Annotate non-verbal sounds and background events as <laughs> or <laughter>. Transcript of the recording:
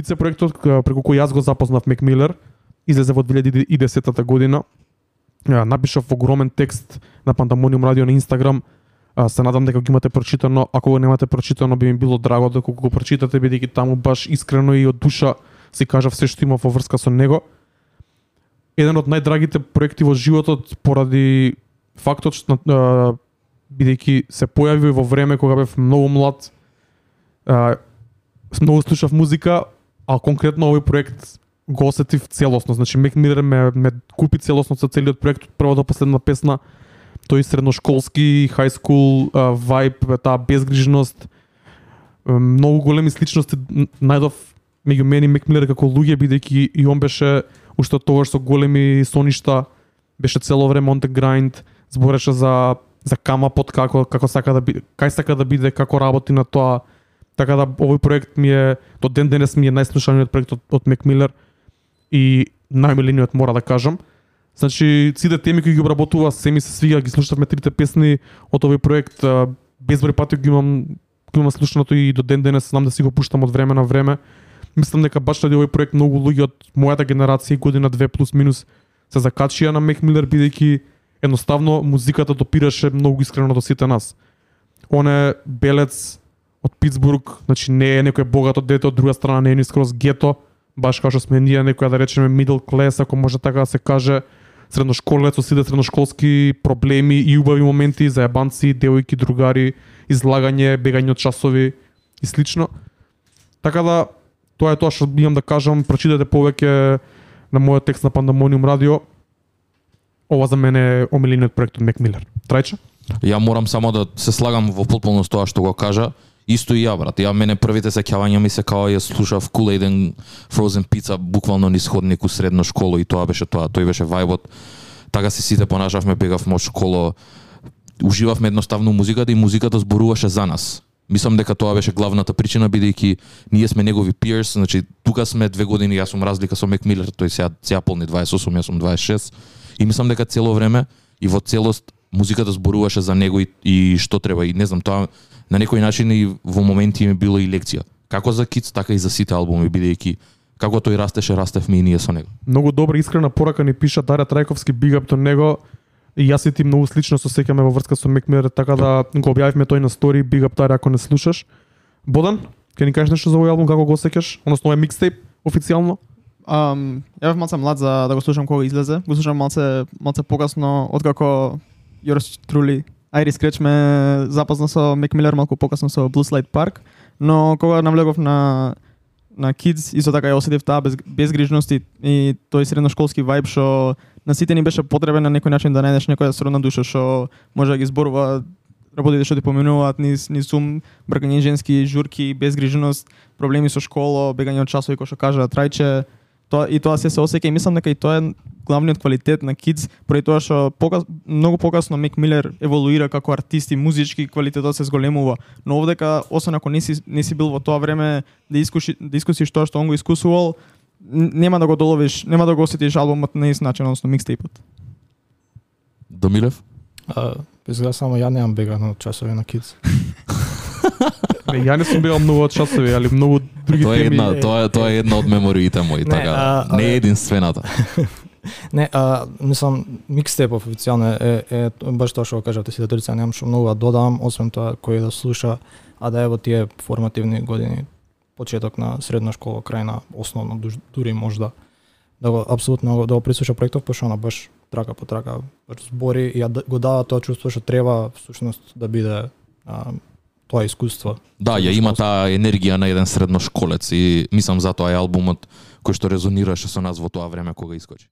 Хице проектот преку кој јас го запознав Мек Милер, излезе во 2010 година. Напишав огромен текст на Пандамониум радио на Инстаграм. Се надам дека го имате прочитано. Ако го немате прочитано, би ми било драго дека го прочитате, бидејќи таму баш искрено и од душа си кажав се што има во врска со него. Еден од најдрагите проекти во животот поради фактот што бидејќи се појави во време кога бев многу млад, многу слушав музика, а конкретно овој проект го осетив целосно. Значи Мек Милер ме, ме купи целосно со целиот проект од прва до последна песна. Тој средношколски, high school а, вајб, таа безгрижност, многу големи сличности најдов меѓу мене и Мек Милер како луѓе бидејќи и он беше уште од тогаш со големи соништа, беше цело време on the grind, збореше за за кама под како како сака да биде, кај сака да биде, како работи на тоа. Така да овој проект ми е до ден денес ми е најслушаниот проект од, од Мек Милер и најмилениот мора да кажам. Значи, сите теми кои ги обработува, се ми се свига, ги слушавме трите песни од овој проект, а, безброј пати ги имам го имам слушаното и до ден денес знам да си го пуштам од време на време. Мислам дека баш ради овој проект многу луѓе од мојата генерација година две плюс минус се закачија на Мек Милер бидејќи едноставно музиката допираше многу искрено до сите нас. Он е белец од Питсбург, значи не е некој богато дете, од друга страна не е ни скроз гето, баш како што сме ние некоја да речеме middle class, ако може така да се каже, средношколец со сите средношколски проблеми и убави моменти, заебанци, девојки, другари, излагање, бегање од часови и слично. Така да, тоа е тоа што имам да кажам, прочитате повеќе на мојот текст на Pandemonium радио. Ова за мене е омилениот проект од Мек Милер. Трајче? Ја морам само да се слагам во потполност тоа што го кажа. Исто и ја, брат. Ја мене првите сеќавања ми се као ја слушав Cool Aid Frozen Pizza буквално низ ходник у средно школо и тоа беше тоа. Тој беше вајбот. Така се сите понашавме, бегавме од школо. Уживавме едноставно музиката и музиката зборуваше за нас. Мислам дека тоа беше главната причина бидејќи ние сме негови peers, значи тука сме две години, јас сум разлика со Мек Милер, тој сега сега полни 28, јас сум 26 и мислам дека цело време и во целост музиката зборуваше за него и, и што треба и не знам тоа на некој начин и во моменти ми било и лекција. Како за Kids, така и за сите албуми бидејќи како тој растеше, растевме и ние со него. Многу добра искрена порака ни пиша Дарја Трајковски биг ап до него. И јас и ти многу слично се сеќаме во врска со Мек Милер, така да го објавивме тој на стори, биг ап Дарја ако не слушаш. Бодан, ќе ни кажеш нешто за овој албум како го сеќаш, односно овој микстейп официјално? Um, ја бев малце млад за да го слушам кога излезе. Го слушам малце малце покасно откако Јорс Трули, Айрис Креч ме запозна со Мек Милер малку покасно со Blue Slide Park, но кога навлегов на на Kids исто така ја осетив таа без, безгрижност и, и тој средношколски вајб што на сите ни беше потребен на некој начин да најдеш некоја да сродна душа што може да ги зборува работите што ти поминуваат, низ низ сум, бркање женски журки, безгрижност, проблеми со школа, бегање од часови кој што кажа Трајче, тоа и тоа се се осеќа и мислам дека и тоа е главниот квалитет на Kids, поради тоа што покас, многу покасно Мек Милер еволуира како артист и музички квалитетот се зголемува, но овдека освен ако не си не си бил во тоа време да искуши да искусиш тоа што он го искусувал, нема да го доловиш, нема да го осетиш албумот на ист начин, односно микстейпот. Домилев? А, изгледа само ја немам бегано часови на Kids. <laughs> Не, ја не сум бил многу од часови, али многу други Тоа е една, тоа е тоа е една од мемориите мои, така. а, не е единствената. <laughs> Не, а, мислам, микстейп официјално е, е, е баш тоа што го кажавте сите тројца, немам што многу да додам, освен тоа кој да слуша, а да е во тие формативни години, почеток на средна школа, крај на основно, дури можда, да го апсолутно да го прислуша проектов, пошто она баш трака по трака баш збори и ја го дава тоа чувство што треба всушност да биде а, тоа искуство. Да, ја има таа енергија на еден средношколец и мислам затоа е албумот кој што резонираше со нас во тоа време кога искочи.